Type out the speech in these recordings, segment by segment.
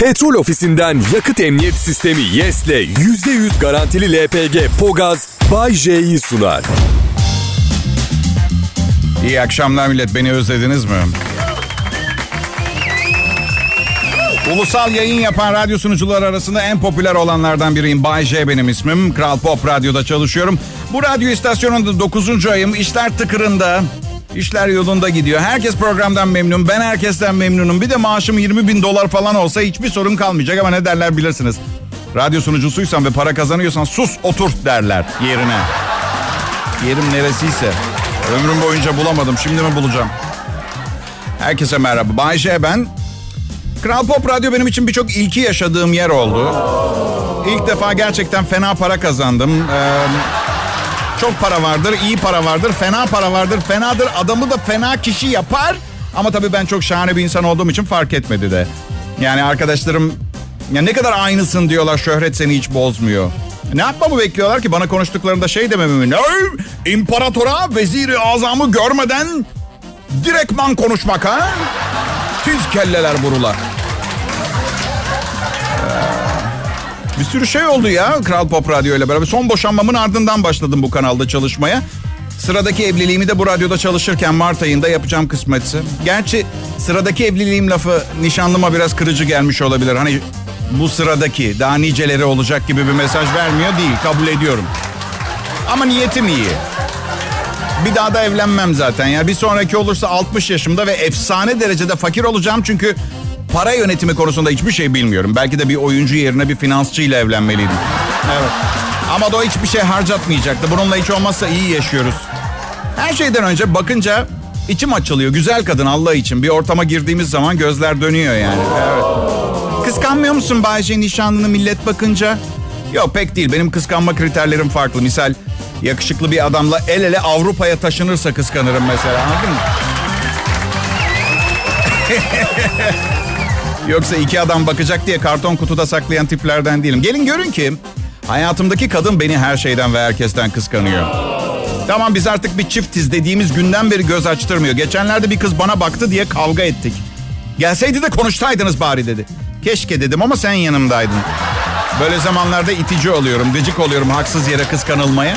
Petrol ofisinden yakıt emniyet sistemi YES'le %100 garantili LPG Pogaz Bay J'yi sunar. İyi akşamlar millet. Beni özlediniz mi? Ulusal yayın yapan radyo sunucular arasında en popüler olanlardan biriyim. Bay J benim ismim. Kral Pop Radyo'da çalışıyorum. Bu radyo istasyonunda 9. ayım. İşler tıkırında. İşler yolunda gidiyor. Herkes programdan memnun. Ben herkesten memnunum. Bir de maaşım 20 bin dolar falan olsa hiçbir sorun kalmayacak ama ne derler bilirsiniz. Radyo sunucusuysan ve para kazanıyorsan sus otur derler yerine. Yerim neresiyse. Ömrüm boyunca bulamadım. Şimdi mi bulacağım? Herkese merhaba. Bayşe ben. Kral Pop Radyo benim için birçok ilki yaşadığım yer oldu. İlk defa gerçekten fena para kazandım. Ee, çok para vardır, iyi para vardır, fena para vardır. Fenadır adamı da fena kişi yapar. Ama tabii ben çok şahane bir insan olduğum için fark etmedi de. Yani arkadaşlarım ya ne kadar aynısın diyorlar şöhret seni hiç bozmuyor. Ne yapmamı bekliyorlar ki bana konuştuklarında şey dememi mi? İmparatora veziri azamı görmeden direktman konuşmak ha? Tiz kelleler burular. Bir sürü şey oldu ya Kral Pop Radyo ile beraber. Son boşanmamın ardından başladım bu kanalda çalışmaya. Sıradaki evliliğimi de bu radyoda çalışırken Mart ayında yapacağım kısmetse. Gerçi sıradaki evliliğim lafı nişanlıma biraz kırıcı gelmiş olabilir. Hani bu sıradaki daha niceleri olacak gibi bir mesaj vermiyor değil kabul ediyorum. Ama niyetim iyi. Bir daha da evlenmem zaten ya. Bir sonraki olursa 60 yaşımda ve efsane derecede fakir olacağım çünkü para yönetimi konusunda hiçbir şey bilmiyorum. Belki de bir oyuncu yerine bir finansçıyla evlenmeliydim. Evet. Ama da o hiçbir şey harcatmayacaktı. Bununla hiç olmazsa iyi yaşıyoruz. Her şeyden önce bakınca içim açılıyor. Güzel kadın Allah için. Bir ortama girdiğimiz zaman gözler dönüyor yani. Evet. Kıskanmıyor musun Bayce nişanlını millet bakınca? Yok pek değil. Benim kıskanma kriterlerim farklı. Misal yakışıklı bir adamla el ele Avrupa'ya taşınırsa kıskanırım mesela. Anladın mı? Yoksa iki adam bakacak diye karton kutuda saklayan tiplerden değilim. Gelin görün ki hayatımdaki kadın beni her şeyden ve herkesten kıskanıyor. Tamam biz artık bir çiftiz dediğimiz günden beri göz açtırmıyor. Geçenlerde bir kız bana baktı diye kavga ettik. Gelseydi de konuşsaydınız bari dedi. Keşke dedim ama sen yanımdaydın. Böyle zamanlarda itici oluyorum, gıcık oluyorum haksız yere kıskanılmaya.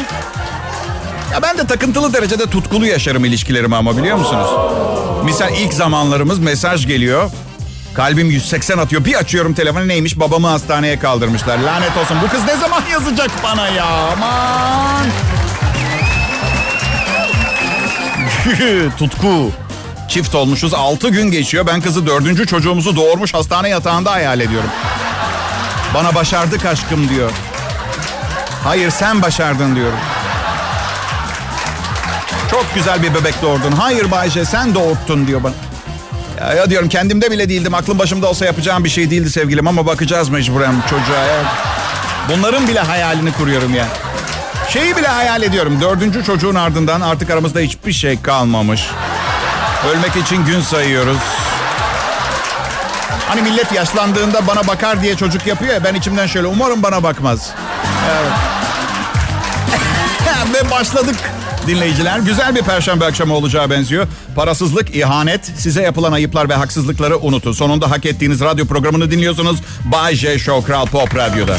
Ya ben de takıntılı derecede tutkulu yaşarım ilişkilerimi ama biliyor musunuz? Misal ilk zamanlarımız mesaj geliyor. Kalbim 180 atıyor. Bir açıyorum telefonu neymiş? Babamı hastaneye kaldırmışlar. Lanet olsun. Bu kız ne zaman yazacak bana ya? Aman. Tutku. Çift olmuşuz. 6 gün geçiyor. Ben kızı dördüncü çocuğumuzu doğurmuş hastane yatağında hayal ediyorum. Bana başardık aşkım diyor. Hayır sen başardın diyorum. Çok güzel bir bebek doğurdun. Hayır Bayce sen doğurttun diyor bana. Ya, diyorum kendimde bile değildim. Aklım başımda olsa yapacağım bir şey değildi sevgilim ama bakacağız mecburen çocuğa. Ya. Bunların bile hayalini kuruyorum ya. Şeyi bile hayal ediyorum. Dördüncü çocuğun ardından artık aramızda hiçbir şey kalmamış. Ölmek için gün sayıyoruz. Hani millet yaşlandığında bana bakar diye çocuk yapıyor ya ben içimden şöyle umarım bana bakmaz. Evet. Ve başladık dinleyiciler. Güzel bir perşembe akşamı olacağı benziyor. Parasızlık, ihanet, size yapılan ayıplar ve haksızlıkları unutun. Sonunda hak ettiğiniz radyo programını dinliyorsunuz. Bay J Show Kral Pop Radyo'da.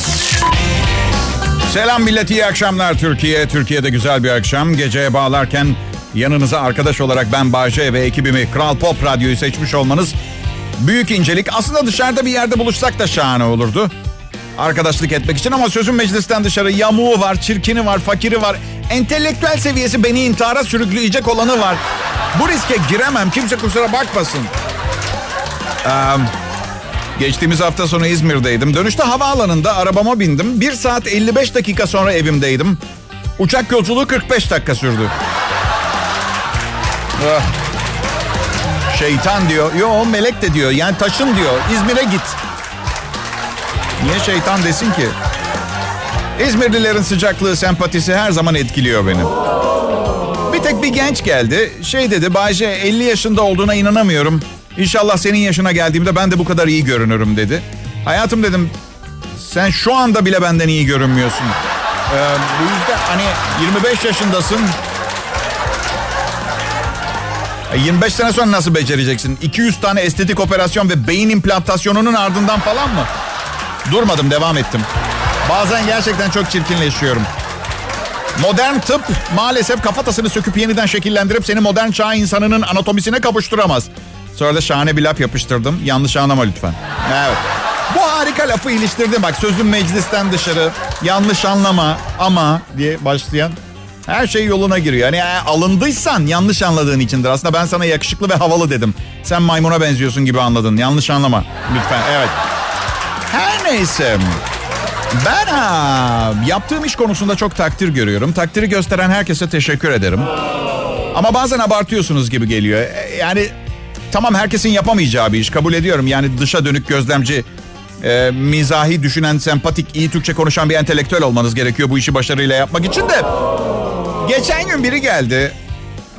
Selam millet, iyi akşamlar Türkiye. Türkiye'de güzel bir akşam. Geceye bağlarken yanınıza arkadaş olarak ben J ve ekibimi Kral Pop Radyo'yu seçmiş olmanız büyük incelik. Aslında dışarıda bir yerde buluşsak da şahane olurdu. Arkadaşlık etmek için ama sözün meclisten dışarı yamuğu var, çirkini var, fakiri var. Entelektüel seviyesi beni intihara sürükleyecek olanı var. Bu riske giremem. Kimse kusura bakmasın. Ee, geçtiğimiz hafta sonu İzmir'deydim. Dönüşte havaalanında arabama bindim. 1 saat 55 dakika sonra evimdeydim. Uçak yolculuğu 45 dakika sürdü. Ah. Şeytan diyor. Yo melek de diyor. Yani taşın diyor. İzmir'e git. Niye şeytan desin ki? İzmirlilerin sıcaklığı, sempatisi her zaman etkiliyor beni. Bir tek bir genç geldi. Şey dedi, Bayce 50 yaşında olduğuna inanamıyorum. İnşallah senin yaşına geldiğimde ben de bu kadar iyi görünürüm dedi. Hayatım dedim, sen şu anda bile benden iyi görünmüyorsun. Ee, bu yüzden hani 25 yaşındasın. 25 e, sene sonra nasıl becereceksin? 200 tane estetik operasyon ve beyin implantasyonunun ardından falan mı? Durmadım devam ettim. Bazen gerçekten çok çirkinleşiyorum. Modern tıp maalesef kafatasını söküp yeniden şekillendirip seni modern çağ insanının anatomisine kavuşturamaz. Sonra da şahane bir laf yapıştırdım. Yanlış anlama lütfen. Evet. Bu harika lafı iliştirdim. Bak sözüm meclisten dışarı. Yanlış anlama ama diye başlayan her şey yoluna giriyor. Yani alındıysan yanlış anladığın içindir. Aslında ben sana yakışıklı ve havalı dedim. Sen maymuna benziyorsun gibi anladın. Yanlış anlama. Lütfen evet. Her neyse. Ben ha, yaptığım iş konusunda çok takdir görüyorum. Takdiri gösteren herkese teşekkür ederim. Ama bazen abartıyorsunuz gibi geliyor. E, yani tamam herkesin yapamayacağı bir iş kabul ediyorum. Yani dışa dönük gözlemci, e, mizahi düşünen, sempatik, iyi Türkçe konuşan bir entelektüel olmanız gerekiyor bu işi başarıyla yapmak için de. Geçen gün biri geldi.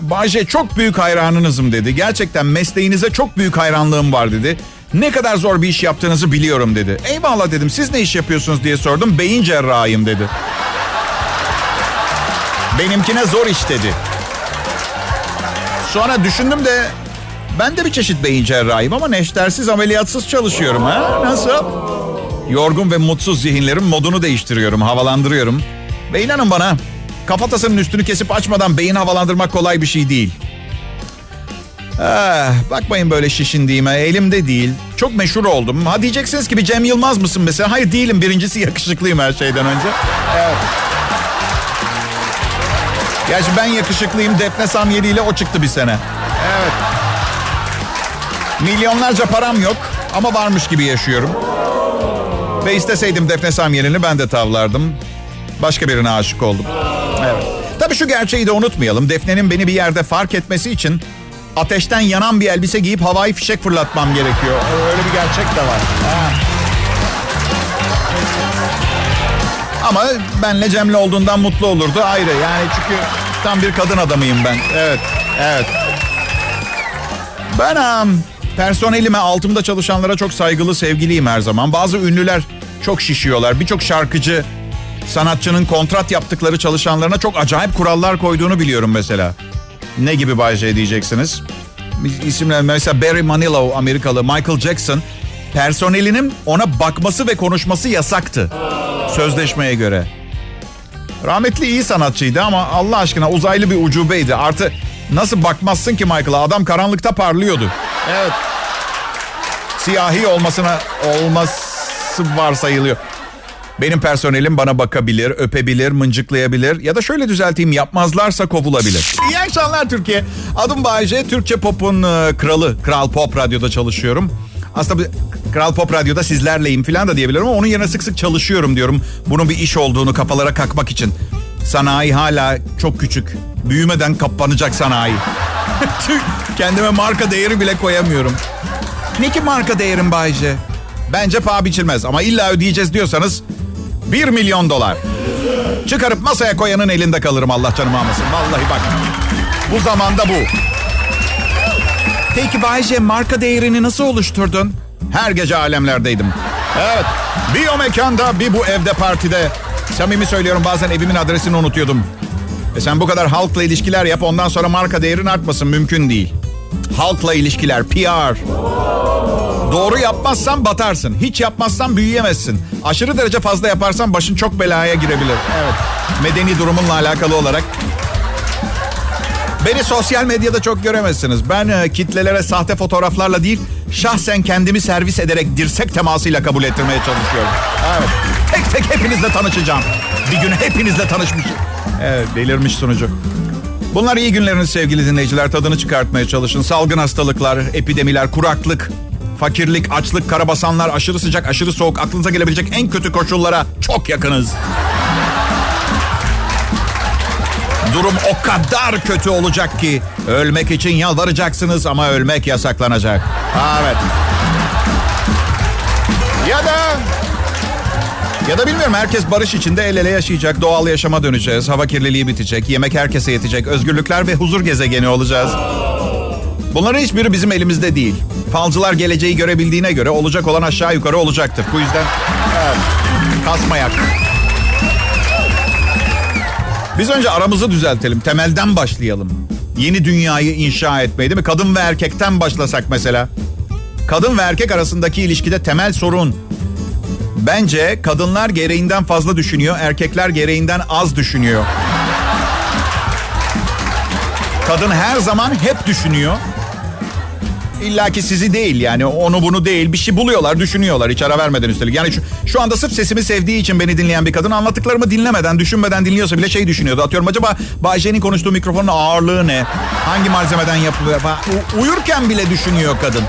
Bahçe çok büyük hayranınızım dedi. Gerçekten mesleğinize çok büyük hayranlığım var dedi. Ne kadar zor bir iş yaptığınızı biliyorum dedi. Eyvallah dedim siz ne iş yapıyorsunuz diye sordum. Beyin cerrahıyım dedi. Benimkine zor iş dedi. Sonra düşündüm de ben de bir çeşit beyin cerrahıyım ama neştersiz ameliyatsız çalışıyorum ha. Nasıl? Yorgun ve mutsuz zihinlerin modunu değiştiriyorum, havalandırıyorum. Ve inanın bana kafatasının üstünü kesip açmadan beyin havalandırmak kolay bir şey değil. Ah, bakmayın böyle şişindiğime. Elimde değil. Çok meşhur oldum. Ha diyeceksiniz ki bir Cem Yılmaz mısın mesela? Hayır değilim. Birincisi yakışıklıyım her şeyden önce. Evet. Gerçi ben yakışıklıyım. Defne Samyeli ile o çıktı bir sene. Evet. Milyonlarca param yok ama varmış gibi yaşıyorum. Ve isteseydim Defne Samyeli'ni ben de tavlardım. Başka birine aşık oldum. Evet. Tabii şu gerçeği de unutmayalım. Defne'nin beni bir yerde fark etmesi için ateşten yanan bir elbise giyip havai fişek fırlatmam gerekiyor. Öyle bir gerçek de var. Ha. Ama benle Cem'le olduğundan mutlu olurdu ayrı. Yani çünkü tam bir kadın adamıyım ben. Evet, evet. Ben um, personelime, altımda çalışanlara çok saygılı, sevgiliyim her zaman. Bazı ünlüler çok şişiyorlar. Birçok şarkıcı, sanatçının kontrat yaptıkları çalışanlarına çok acayip kurallar koyduğunu biliyorum mesela. Ne gibi Bay J diyeceksiniz? İsimler mesela Barry Manilow Amerikalı Michael Jackson personelinin ona bakması ve konuşması yasaktı. Sözleşmeye göre. Rahmetli iyi sanatçıydı ama Allah aşkına uzaylı bir ucubeydi. Artı nasıl bakmazsın ki Michael'a? Adam karanlıkta parlıyordu. Evet. Siyahi olmasına olması varsayılıyor. Benim personelim bana bakabilir, öpebilir, mıncıklayabilir ya da şöyle düzelteyim yapmazlarsa kovulabilir. İyi akşamlar Türkiye. Adım Bayece. Türkçe Pop'un e, kralı. Kral Pop Radyo'da çalışıyorum. Aslında Kral Pop Radyo'da sizlerleyim falan da diyebilirim ama onun yerine sık sık çalışıyorum diyorum. Bunun bir iş olduğunu kafalara kakmak için. Sanayi hala çok küçük. Büyümeden kapanacak sanayi. Kendime marka değeri bile koyamıyorum. Ne ki marka değerim Bayce? Bence paha biçilmez ama illa ödeyeceğiz diyorsanız 1 milyon dolar. Çıkarıp masaya koyanın elinde kalırım Allah canımı almasın. Vallahi bak. Bu zamanda bu. Peki Bayce marka değerini nasıl oluşturdun? Her gece alemlerdeydim. Evet. Bir o mekanda bir bu evde partide. Samimi söylüyorum bazen evimin adresini unutuyordum. E sen bu kadar halkla ilişkiler yap ondan sonra marka değerin artmasın mümkün değil. Halkla ilişkiler, PR. Doğru yapmazsan batarsın. Hiç yapmazsan büyüyemezsin. Aşırı derece fazla yaparsan başın çok belaya girebilir. Evet. Medeni durumunla alakalı olarak. Beni sosyal medyada çok göremezsiniz. Ben e, kitlelere sahte fotoğraflarla değil, şahsen kendimi servis ederek dirsek temasıyla kabul ettirmeye çalışıyorum. Evet. Tek tek hepinizle tanışacağım. Bir gün hepinizle tanışmış. Evet, delirmiş sunucu. Bunlar iyi günleriniz sevgili dinleyiciler. Tadını çıkartmaya çalışın. Salgın hastalıklar, epidemiler, kuraklık, fakirlik, açlık, karabasanlar, aşırı sıcak, aşırı soğuk, aklınıza gelebilecek en kötü koşullara çok yakınız. Durum o kadar kötü olacak ki ölmek için yalvaracaksınız ama ölmek yasaklanacak. Evet. Ya da ya da bilmiyorum herkes barış içinde el ele yaşayacak. Doğal yaşama döneceğiz. Hava kirliliği bitecek. Yemek herkese yetecek. Özgürlükler ve huzur gezegeni olacağız. Bunların hiçbiri bizim elimizde değil. Falcılar geleceği görebildiğine göre olacak olan aşağı yukarı olacaktır. Bu yüzden evet, kasmayak. Biz önce aramızı düzeltelim. Temelden başlayalım. Yeni dünyayı inşa etmeyi değil mi? Kadın ve erkekten başlasak mesela. Kadın ve erkek arasındaki ilişkide temel sorun. Bence kadınlar gereğinden fazla düşünüyor, erkekler gereğinden az düşünüyor. Kadın her zaman hep düşünüyor. İlla ki sizi değil yani onu bunu değil bir şey buluyorlar düşünüyorlar hiç ara vermeden üstelik. Yani şu, şu anda sırf sesimi sevdiği için beni dinleyen bir kadın anlattıklarımı dinlemeden düşünmeden dinliyorsa bile şey düşünüyordu. Atıyorum acaba Bayce'nin konuştuğu mikrofonun ağırlığı ne? Hangi malzemeden yapılıyor falan. U- uyurken bile düşünüyor kadın.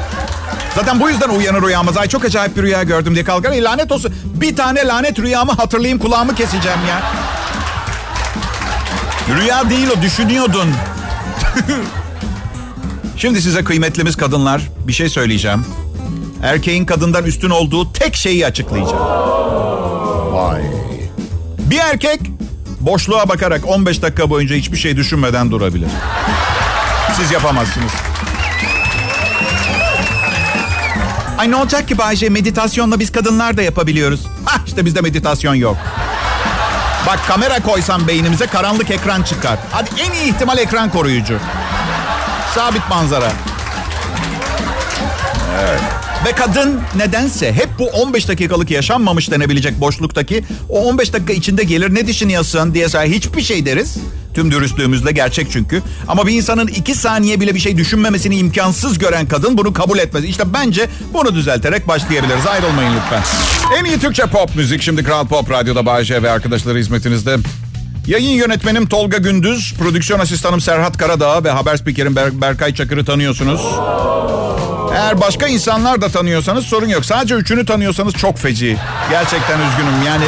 Zaten bu yüzden uyanır uyanmaz. Ay çok acayip bir rüya gördüm diye kalkar. E, lanet olsun. Bir tane lanet rüyamı hatırlayayım kulağımı keseceğim ya. Rüya değil o düşünüyordun. Şimdi size kıymetlimiz kadınlar bir şey söyleyeceğim. Erkeğin kadından üstün olduğu tek şeyi açıklayacağım. Vay. Bir erkek boşluğa bakarak 15 dakika boyunca hiçbir şey düşünmeden durabilir. Siz yapamazsınız. Ay ne olacak ki Bayce meditasyonla biz kadınlar da yapabiliyoruz. Ah işte bizde meditasyon yok. Bak kamera koysam beynimize karanlık ekran çıkar. Hadi en iyi ihtimal ekran koruyucu. Sabit manzara. Evet. Ve kadın nedense hep bu 15 dakikalık yaşanmamış denebilecek boşluktaki o 15 dakika içinde gelir ne düşünüyorsun diye sonra hiçbir şey deriz. Tüm dürüstlüğümüzle gerçek çünkü. Ama bir insanın iki saniye bile bir şey düşünmemesini imkansız gören kadın bunu kabul etmez. İşte bence bunu düzelterek başlayabiliriz. Ayrılmayın lütfen. En iyi Türkçe pop müzik şimdi Kral Pop Radyo'da Bayece ve arkadaşları hizmetinizde. Yayın yönetmenim Tolga Gündüz, prodüksiyon asistanım Serhat Karadağ ve haber spikerim Ber- Berkay Çakır'ı tanıyorsunuz. Eğer başka insanlar da tanıyorsanız sorun yok. Sadece üçünü tanıyorsanız çok feci. Gerçekten üzgünüm. Yani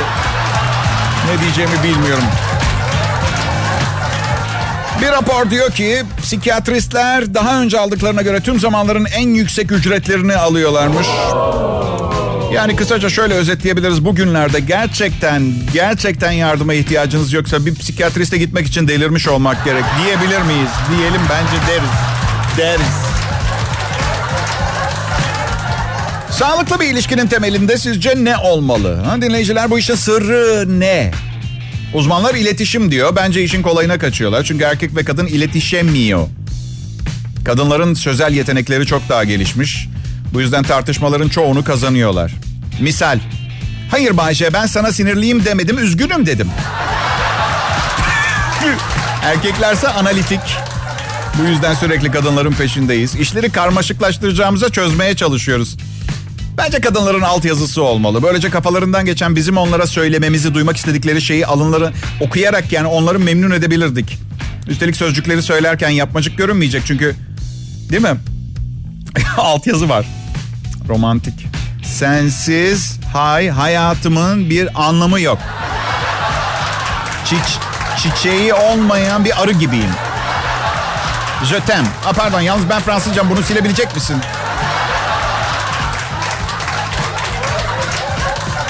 ne diyeceğimi bilmiyorum. Bir rapor diyor ki psikiyatristler daha önce aldıklarına göre tüm zamanların en yüksek ücretlerini alıyorlarmış. Yani kısaca şöyle özetleyebiliriz. Bugünlerde gerçekten gerçekten yardıma ihtiyacınız yoksa bir psikiyatriste gitmek için delirmiş olmak gerek diyebilir miyiz? Diyelim bence deriz. Deriz. Sağlıklı bir ilişkinin temelinde sizce ne olmalı? Ha, dinleyiciler bu işin sırrı ne? Uzmanlar iletişim diyor. Bence işin kolayına kaçıyorlar. Çünkü erkek ve kadın iletişemiyor. Kadınların sözel yetenekleri çok daha gelişmiş. Bu yüzden tartışmaların çoğunu kazanıyorlar. Misal. Hayır Bayce ben sana sinirliyim demedim üzgünüm dedim. Erkeklerse analitik. Bu yüzden sürekli kadınların peşindeyiz. İşleri karmaşıklaştıracağımıza çözmeye çalışıyoruz. Bence kadınların altyazısı olmalı. Böylece kafalarından geçen bizim onlara söylememizi, duymak istedikleri şeyi alınları okuyarak yani onları memnun edebilirdik. Üstelik sözcükleri söylerken yapmacık görünmeyecek çünkü değil mi? Altyazı var. Romantik. Sensiz hay hayatımın bir anlamı yok. Çiç, çiçeği olmayan bir arı gibiyim. T'aime. Ha, pardon yalnız ben Fransızcam bunu silebilecek misin?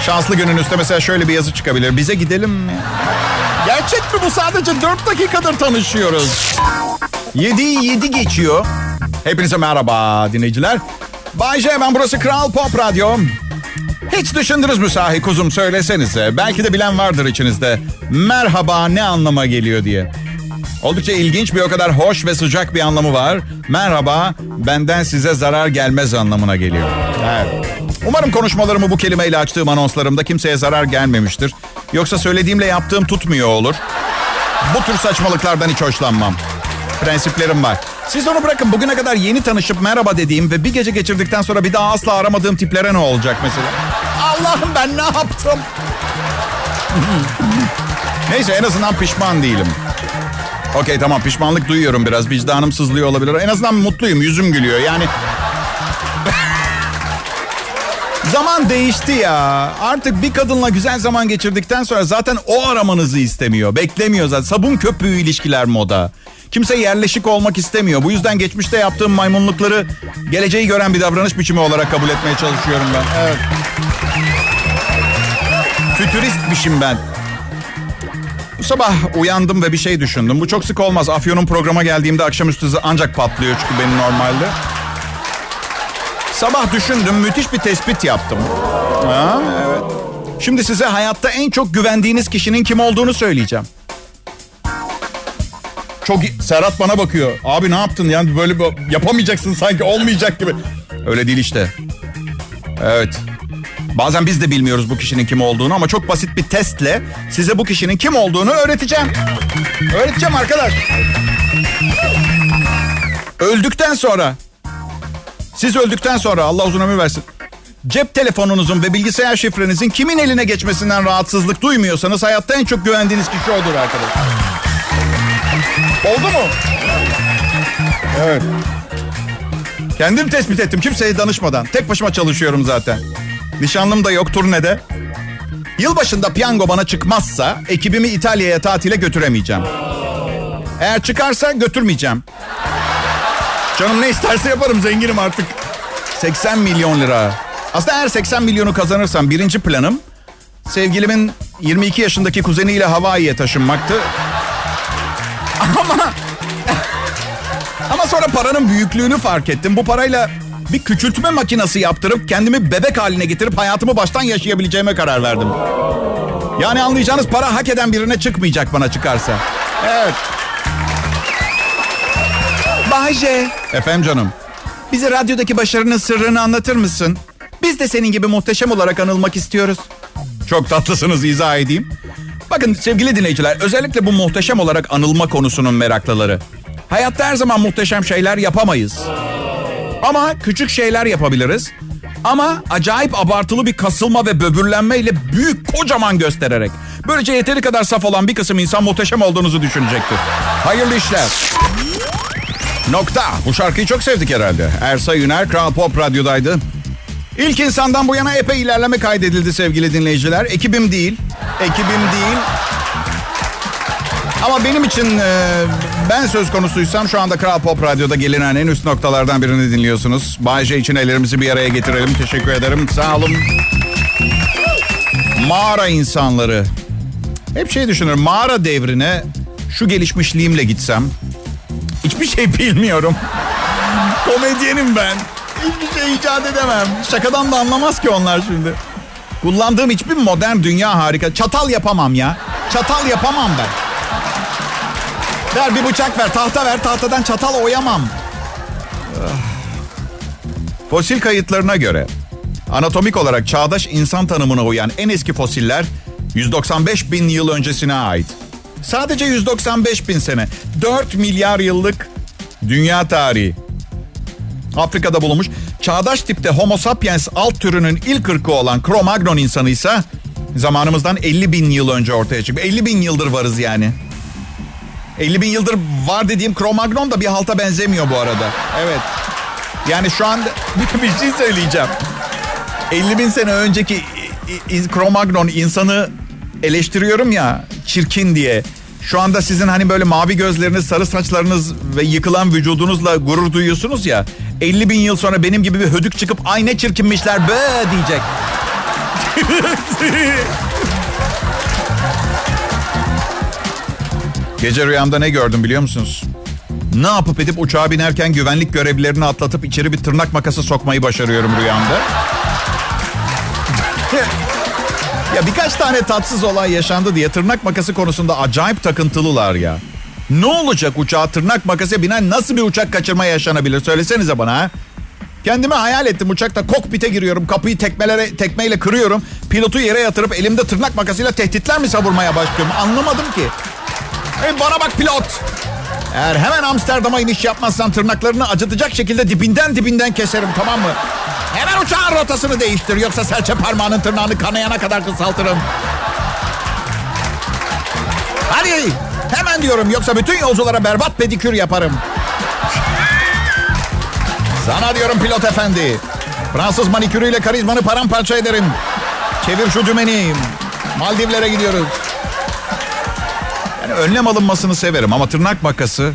Şanslı günün üstüne mesela şöyle bir yazı çıkabilir. Bize gidelim mi? Gerçek mi bu? Sadece 4 dakikadır tanışıyoruz. 7'yi 7 geçiyor. Hepinize merhaba dinleyiciler. Bay J ben burası Kral Pop Radyo. Hiç düşündünüz mü sahi kuzum söylesenize. Belki de bilen vardır içinizde. Merhaba ne anlama geliyor diye. Oldukça ilginç bir o kadar hoş ve sıcak bir anlamı var. Merhaba benden size zarar gelmez anlamına geliyor. Evet. Umarım konuşmalarımı bu kelimeyle açtığım anonslarımda kimseye zarar gelmemiştir. Yoksa söylediğimle yaptığım tutmuyor olur. Bu tür saçmalıklardan hiç hoşlanmam. Prensiplerim var. Siz onu bırakın bugüne kadar yeni tanışıp merhaba dediğim ve bir gece geçirdikten sonra bir daha asla aramadığım tiplere ne olacak mesela? Allah'ım ben ne yaptım? Neyse en azından pişman değilim. Okey tamam pişmanlık duyuyorum biraz. Vicdanım sızlıyor olabilir. En azından mutluyum. Yüzüm gülüyor. Yani Zaman değişti ya. Artık bir kadınla güzel zaman geçirdikten sonra zaten o aramanızı istemiyor. Beklemiyor zaten. Sabun köpüğü ilişkiler moda. Kimse yerleşik olmak istemiyor. Bu yüzden geçmişte yaptığım maymunlukları geleceği gören bir davranış biçimi olarak kabul etmeye çalışıyorum ben. Evet. Fütüristmişim ben. Bu sabah uyandım ve bir şey düşündüm. Bu çok sık olmaz. Afyon'un programa geldiğimde akşamüstü ancak patlıyor çünkü benim normalde. Sabah düşündüm, müthiş bir tespit yaptım. Ha, evet. Şimdi size hayatta en çok güvendiğiniz kişinin kim olduğunu söyleyeceğim. Çok Serhat bana bakıyor. Abi ne yaptın yani böyle yapamayacaksın sanki olmayacak gibi. Öyle değil işte. Evet. Bazen biz de bilmiyoruz bu kişinin kim olduğunu ama çok basit bir testle size bu kişinin kim olduğunu öğreteceğim. Öğreteceğim arkadaş. Öldükten sonra siz öldükten sonra Allah uzun ömür versin. Cep telefonunuzun ve bilgisayar şifrenizin kimin eline geçmesinden rahatsızlık duymuyorsanız hayatta en çok güvendiğiniz kişi odur arkadaşlar. Oldu mu? Evet. Kendim tespit ettim kimseye danışmadan. Tek başıma çalışıyorum zaten. Nişanlım da yok turnede. Yılbaşında piyango bana çıkmazsa ekibimi İtalya'ya tatile götüremeyeceğim. Eğer çıkarsa götürmeyeceğim. Canım ne isterse yaparım zenginim artık. 80 milyon lira. Aslında eğer 80 milyonu kazanırsam birinci planım sevgilimin 22 yaşındaki kuzeniyle Hawaii'ye taşınmaktı. Ama ama sonra paranın büyüklüğünü fark ettim. Bu parayla bir küçültme makinesi yaptırıp kendimi bebek haline getirip hayatımı baştan yaşayabileceğime karar verdim. Yani anlayacağınız para hak eden birine çıkmayacak bana çıkarsa. Evet. Bayce. Efendim canım. Bize radyodaki başarının sırrını anlatır mısın? Biz de senin gibi muhteşem olarak anılmak istiyoruz. Çok tatlısınız izah edeyim. Bakın sevgili dinleyiciler özellikle bu muhteşem olarak anılma konusunun meraklıları. Hayatta her zaman muhteşem şeyler yapamayız. Ama küçük şeyler yapabiliriz. Ama acayip abartılı bir kasılma ve böbürlenmeyle büyük kocaman göstererek. Böylece yeteri kadar saf olan bir kısım insan muhteşem olduğunuzu düşünecektir. Hayırlı işler. Nokta. Bu şarkıyı çok sevdik herhalde. Ersa Yüner Kral Pop Radyo'daydı. İlk insandan bu yana epey ilerleme kaydedildi sevgili dinleyiciler. Ekibim değil. Ekibim değil. Ama benim için e, ben söz konusuysam şu anda Kral Pop Radyo'da gelinen en üst noktalardan birini dinliyorsunuz. Bayce için ellerimizi bir araya getirelim. Teşekkür ederim. Sağ olun. Mağara insanları. Hep şey düşünürüm. Mağara devrine şu gelişmişliğimle gitsem. Hiçbir şey bilmiyorum. Komedyenim ben. Hiçbir şey icat edemem. Şakadan da anlamaz ki onlar şimdi. Kullandığım hiçbir modern dünya harika. Çatal yapamam ya. Çatal yapamam ben. Ver bir bıçak ver, tahta ver, tahtadan çatal oyamam. Fosil kayıtlarına göre anatomik olarak çağdaş insan tanımına uyan en eski fosiller 195 bin yıl öncesine ait. Sadece 195 bin sene. 4 milyar yıllık dünya tarihi. Afrika'da bulunmuş. Çağdaş tipte Homo sapiens alt türünün ilk ırkı olan Cro-Magnon insanı ise zamanımızdan 50 bin yıl önce ortaya çıktı. 50 bin yıldır varız yani. 50 bin yıldır var dediğim Cro-Magnon da bir halta benzemiyor bu arada. Evet. Yani şu anda bir şey söyleyeceğim. 50 bin sene önceki Cro-Magnon insanı eleştiriyorum ya çirkin diye. Şu anda sizin hani böyle mavi gözleriniz, sarı saçlarınız ve yıkılan vücudunuzla gurur duyuyorsunuz ya. 50 bin yıl sonra benim gibi bir hödük çıkıp ay ne çirkinmişler be diyecek. Gece rüyamda ne gördüm biliyor musunuz? Ne yapıp edip uçağa binerken güvenlik görevlilerini atlatıp içeri bir tırnak makası sokmayı başarıyorum rüyamda. Ya birkaç tane tatsız olay yaşandı diye tırnak makası konusunda acayip takıntılılar ya. Ne olacak uçağa tırnak makası binen nasıl bir uçak kaçırma yaşanabilir? Söylesenize bana ha. Kendimi hayal ettim uçakta kokpite giriyorum. Kapıyı tekmelere, tekmeyle kırıyorum. Pilotu yere yatırıp elimde tırnak makasıyla tehditler mi savurmaya başlıyorum? Anlamadım ki. E bana bak pilot. Eğer hemen Amsterdam'a iniş yapmazsan tırnaklarını acıtacak şekilde dibinden dibinden keserim tamam mı? Hemen uçağın rotasını değiştir yoksa serçe parmağının tırnağını kanayana kadar kısaltırım. Hadi hemen diyorum yoksa bütün yolculara berbat pedikür yaparım. Sana diyorum pilot efendi. Fransız manikürüyle karizmanı paramparça ederim. Çevir şu dümeni. Maldivlere gidiyoruz. Yani önlem alınmasını severim ama tırnak makası...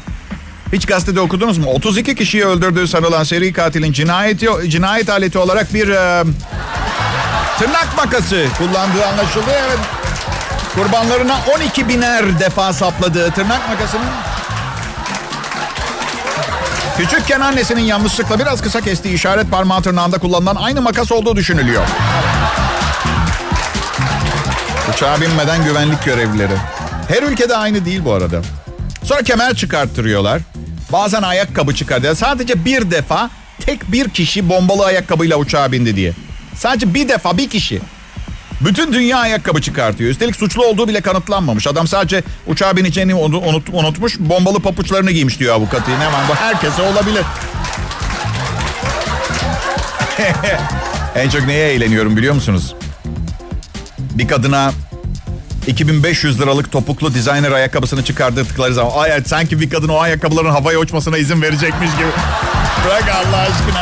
Hiç gazetede okudunuz mu? 32 kişiyi öldürdüğü sanılan seri katilin cinayeti, cinayet aleti olarak bir e, tırnak makası kullandığı anlaşıldı. Evet. Kurbanlarına 12 biner defa sapladığı tırnak makasının Küçükken annesinin yanlışlıkla biraz kısa kestiği işaret parmağı tırnağında kullanılan aynı makas olduğu düşünülüyor. Uçağa binmeden güvenlik görevlileri. Her ülkede aynı değil bu arada. Sonra kemer çıkarttırıyorlar. Bazen ayakkabı çıkartıyorlar. Sadece bir defa tek bir kişi bombalı ayakkabıyla uçağa bindi diye. Sadece bir defa bir kişi. Bütün dünya ayakkabı çıkartıyor. Üstelik suçlu olduğu bile kanıtlanmamış. Adam sadece uçağa bineceğini unut, unutmuş. Bombalı papuçlarını giymiş diyor avukatı. Ne var bu herkese olabilir. en çok neye eğleniyorum biliyor musunuz? Bir kadına 2500 liralık topuklu designer ayakkabısını çıkardıkları zaman ay sanki bir kadın o ayakkabıların havaya uçmasına izin verecekmiş gibi. Bırak Allah aşkına.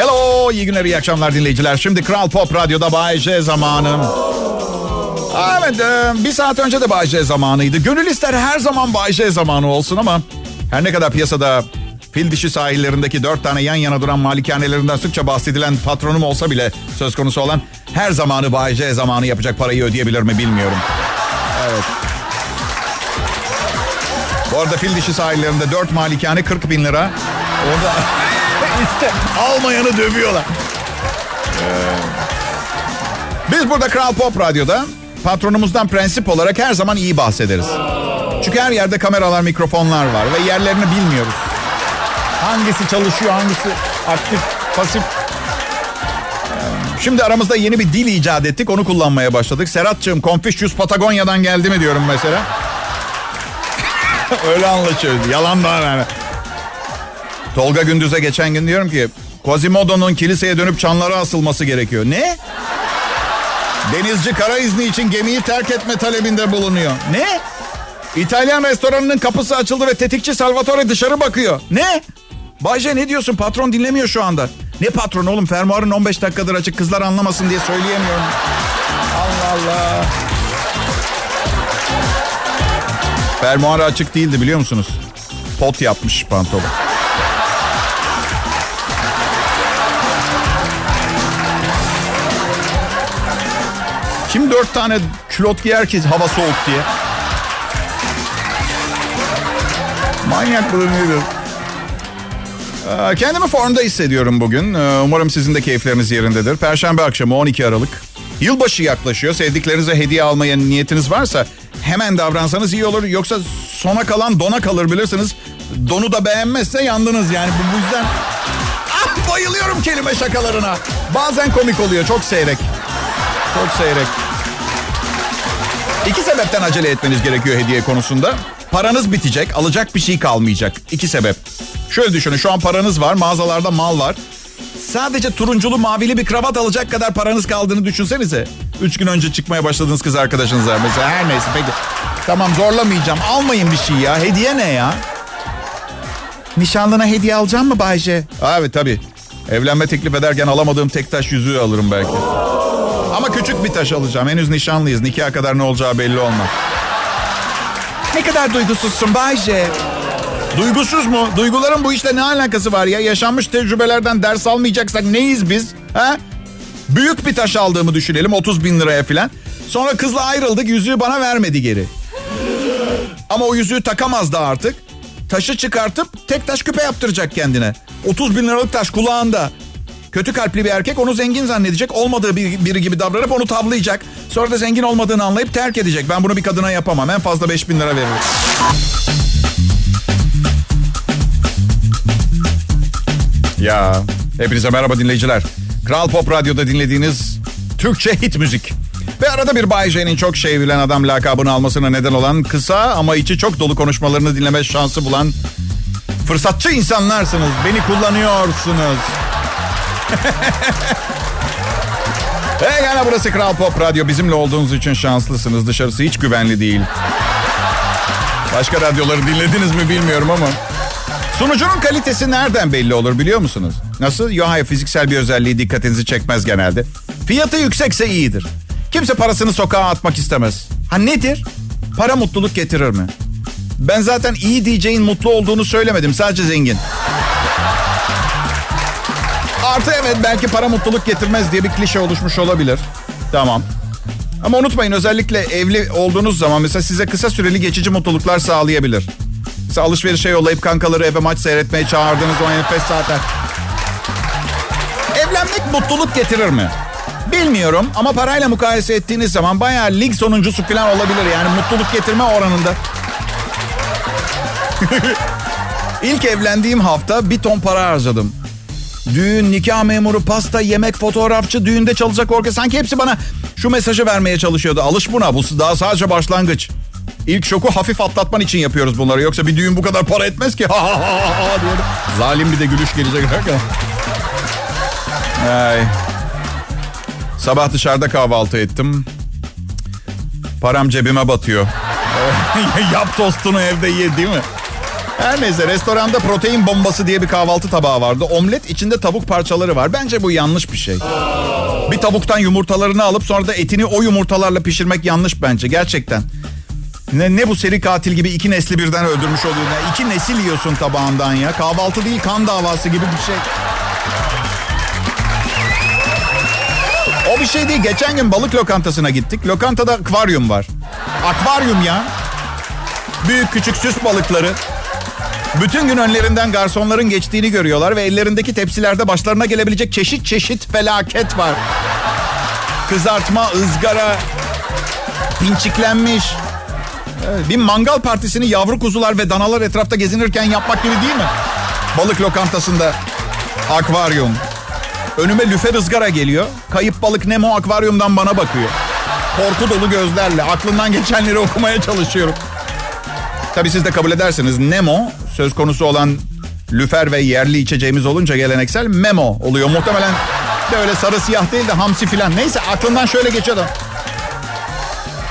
Hello, iyi günler, iyi akşamlar dinleyiciler. Şimdi Kral Pop Radyo'da Bay J zamanı. Evet, e, bir saat önce de Bay J zamanıydı. Gönül ister her zaman Bay J zamanı olsun ama her ne kadar piyasada fil dişi sahillerindeki dört tane yan yana duran malikanelerinden sıkça bahsedilen patronum olsa bile söz konusu olan her zamanı Bay J zamanı yapacak parayı ödeyebilir mi bilmiyorum. Evet. Bu arada fil dişi sahillerinde dört malikane 40 bin lira. Orada işte almayanı dövüyorlar. Ee, biz burada Kral Pop Radyo'da patronumuzdan prensip olarak her zaman iyi bahsederiz. Çünkü her yerde kameralar, mikrofonlar var ve yerlerini bilmiyoruz. Hangisi çalışıyor, hangisi aktif, pasif. Şimdi aramızda yeni bir dil icat ettik. Onu kullanmaya başladık. Serhat'cığım Confucius Patagonya'dan geldi mi diyorum mesela. Öyle anlaşıyoruz. Yalan da yani. Tolga Gündüz'e geçen gün diyorum ki Quasimodo'nun kiliseye dönüp çanlara asılması gerekiyor. Ne? Denizci kara izni için gemiyi terk etme talebinde bulunuyor. Ne? İtalyan restoranının kapısı açıldı ve tetikçi Salvatore dışarı bakıyor. Ne? Bayce ne diyorsun? Patron dinlemiyor şu anda. Ne patron oğlum? Fermuarın 15 dakikadır açık kızlar anlamasın diye söyleyemiyorum. Allah Allah. Fermuarı açık değildi biliyor musunuz? Pot yapmış pantolon. Kim dört tane külot giyer ki hava soğuk diye? Manyak nedir? Ee, kendimi formda hissediyorum bugün. Ee, umarım sizin de keyifleriniz yerindedir. Perşembe akşamı 12 Aralık. Yılbaşı yaklaşıyor. Sevdiklerinize hediye almaya niyetiniz varsa hemen davransanız iyi olur. Yoksa sona kalan dona kalır bilirsiniz. Donu da beğenmezse yandınız yani. Bu, yüzden ah, bayılıyorum kelime şakalarına. Bazen komik oluyor. Çok seyrek. Çok seyrek. İki sebepten acele etmeniz gerekiyor hediye konusunda. Paranız bitecek, alacak bir şey kalmayacak. İki sebep. Şöyle düşünün, şu an paranız var, mağazalarda mal var. Sadece turunculu mavili bir kravat alacak kadar paranız kaldığını düşünsenize. Üç gün önce çıkmaya başladığınız kız arkadaşınızla mesela her neyse peki. Tamam zorlamayacağım, almayın bir şey ya. Hediye ne ya? Nişanlına hediye alacağım mı Bayce? Evet tabii. Evlenme teklif ederken alamadığım tek taş yüzüğü alırım belki. Ama küçük bir taş alacağım. Henüz nişanlıyız. Nikaha kadar ne olacağı belli olmaz. Ne kadar duygusuzsun Bayce. Duygusuz mu? Duyguların bu işte ne alakası var ya? Yaşanmış tecrübelerden ders almayacaksak neyiz biz? Ha? Büyük bir taş aldığımı düşünelim 30 bin liraya falan. Sonra kızla ayrıldık yüzüğü bana vermedi geri. Ama o yüzüğü takamazdı artık. Taşı çıkartıp tek taş küpe yaptıracak kendine. 30 bin liralık taş kulağında. Kötü kalpli bir erkek onu zengin zannedecek. Olmadığı bir, biri gibi davranıp onu tavlayacak. Sonra da zengin olmadığını anlayıp terk edecek. Ben bunu bir kadına yapamam. En fazla 5 bin lira veririm. Ya hepinize merhaba dinleyiciler. Kral Pop Radyo'da dinlediğiniz Türkçe hit müzik. Ve arada bir Bay J'nin çok şey adam lakabını almasına neden olan kısa ama içi çok dolu konuşmalarını dinleme şansı bulan fırsatçı insanlarsınız. Beni kullanıyorsunuz. hey gene burası Kral Pop Radyo. Bizimle olduğunuz için şanslısınız. Dışarısı hiç güvenli değil. Başka radyoları dinlediniz mi bilmiyorum ama. Sunucunun kalitesi nereden belli olur biliyor musunuz? Nasıl? Yo hayır fiziksel bir özelliği dikkatinizi çekmez genelde. Fiyatı yüksekse iyidir. Kimse parasını sokağa atmak istemez. Ha nedir? Para mutluluk getirir mi? Ben zaten iyi diyeceğin mutlu olduğunu söylemedim. Sadece zengin. Artı evet belki para mutluluk getirmez diye bir klişe oluşmuş olabilir. Tamam. Ama unutmayın özellikle evli olduğunuz zaman mesela size kısa süreli geçici mutluluklar sağlayabilir. Mesela alışverişe yollayıp kankaları eve maç seyretmeye çağırdığınız o enfes saatler. Evlenmek mutluluk getirir mi? Bilmiyorum ama parayla mukayese ettiğiniz zaman bayağı lig sonuncusu falan olabilir. Yani mutluluk getirme oranında. İlk evlendiğim hafta bir ton para harcadım. Düğün, nikah memuru, pasta, yemek, fotoğrafçı, düğünde çalacak orkestra. Sanki hepsi bana şu mesajı vermeye çalışıyordu. Alış buna, bu daha sadece başlangıç. İlk şoku hafif atlatman için yapıyoruz bunları. Yoksa bir düğün bu kadar para etmez ki. diye. Zalim bir de gülüş gelecek. Ay. Sabah dışarıda kahvaltı ettim. Param cebime batıyor. Yap tostunu evde ye değil mi? Her neyse restoranda protein bombası diye bir kahvaltı tabağı vardı. Omlet içinde tavuk parçaları var. Bence bu yanlış bir şey. Bir tavuktan yumurtalarını alıp sonra da etini o yumurtalarla pişirmek yanlış bence gerçekten. Ne, ne bu seri katil gibi iki nesli birden öldürmüş oluyor. Ya. İki nesil yiyorsun tabağından ya. Kahvaltı değil kan davası gibi bir şey. O bir şey değil. Geçen gün balık lokantasına gittik. Lokantada akvaryum var. Akvaryum ya. Büyük küçük süs balıkları. Bütün gün önlerinden garsonların geçtiğini görüyorlar ve ellerindeki tepsilerde başlarına gelebilecek çeşit çeşit felaket var. Kızartma, ızgara, pinçiklenmiş. Bir mangal partisini yavru kuzular ve danalar etrafta gezinirken yapmak gibi değil mi? Balık lokantasında akvaryum. Önüme lüfer ızgara geliyor. Kayıp balık Nemo akvaryumdan bana bakıyor. Korku dolu gözlerle aklından geçenleri okumaya çalışıyorum. Tabii siz de kabul ederseniz Nemo söz konusu olan lüfer ve yerli içeceğimiz olunca geleneksel memo oluyor. Muhtemelen de öyle sarı siyah değil de hamsi filan. Neyse aklından şöyle geçiyor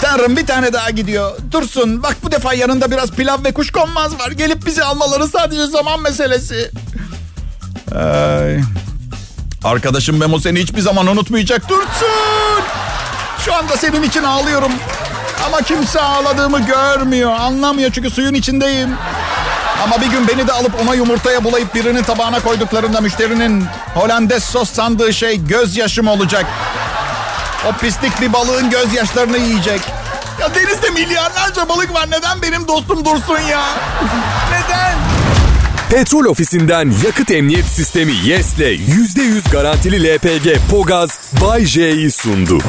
Tanrım bir tane daha gidiyor. Dursun bak bu defa yanında biraz pilav ve kuşkonmaz var. Gelip bizi almaları sadece zaman meselesi. Ay. Arkadaşım Memo seni hiçbir zaman unutmayacak. Dursun. Şu anda senin için ağlıyorum. Ama kimse ağladığımı görmüyor. Anlamıyor çünkü suyun içindeyim. Ama bir gün beni de alıp ona yumurtaya bulayıp birinin tabağına koyduklarında müşterinin Holandes sos sandığı şey gözyaşım olacak. O pislik bir balığın gözyaşlarını yiyecek. Ya denizde milyarlarca balık var. Neden benim dostum dursun ya? Neden? Petrol ofisinden yakıt emniyet sistemi YES'le %100 garantili LPG Pogaz Bay J'yi sundu.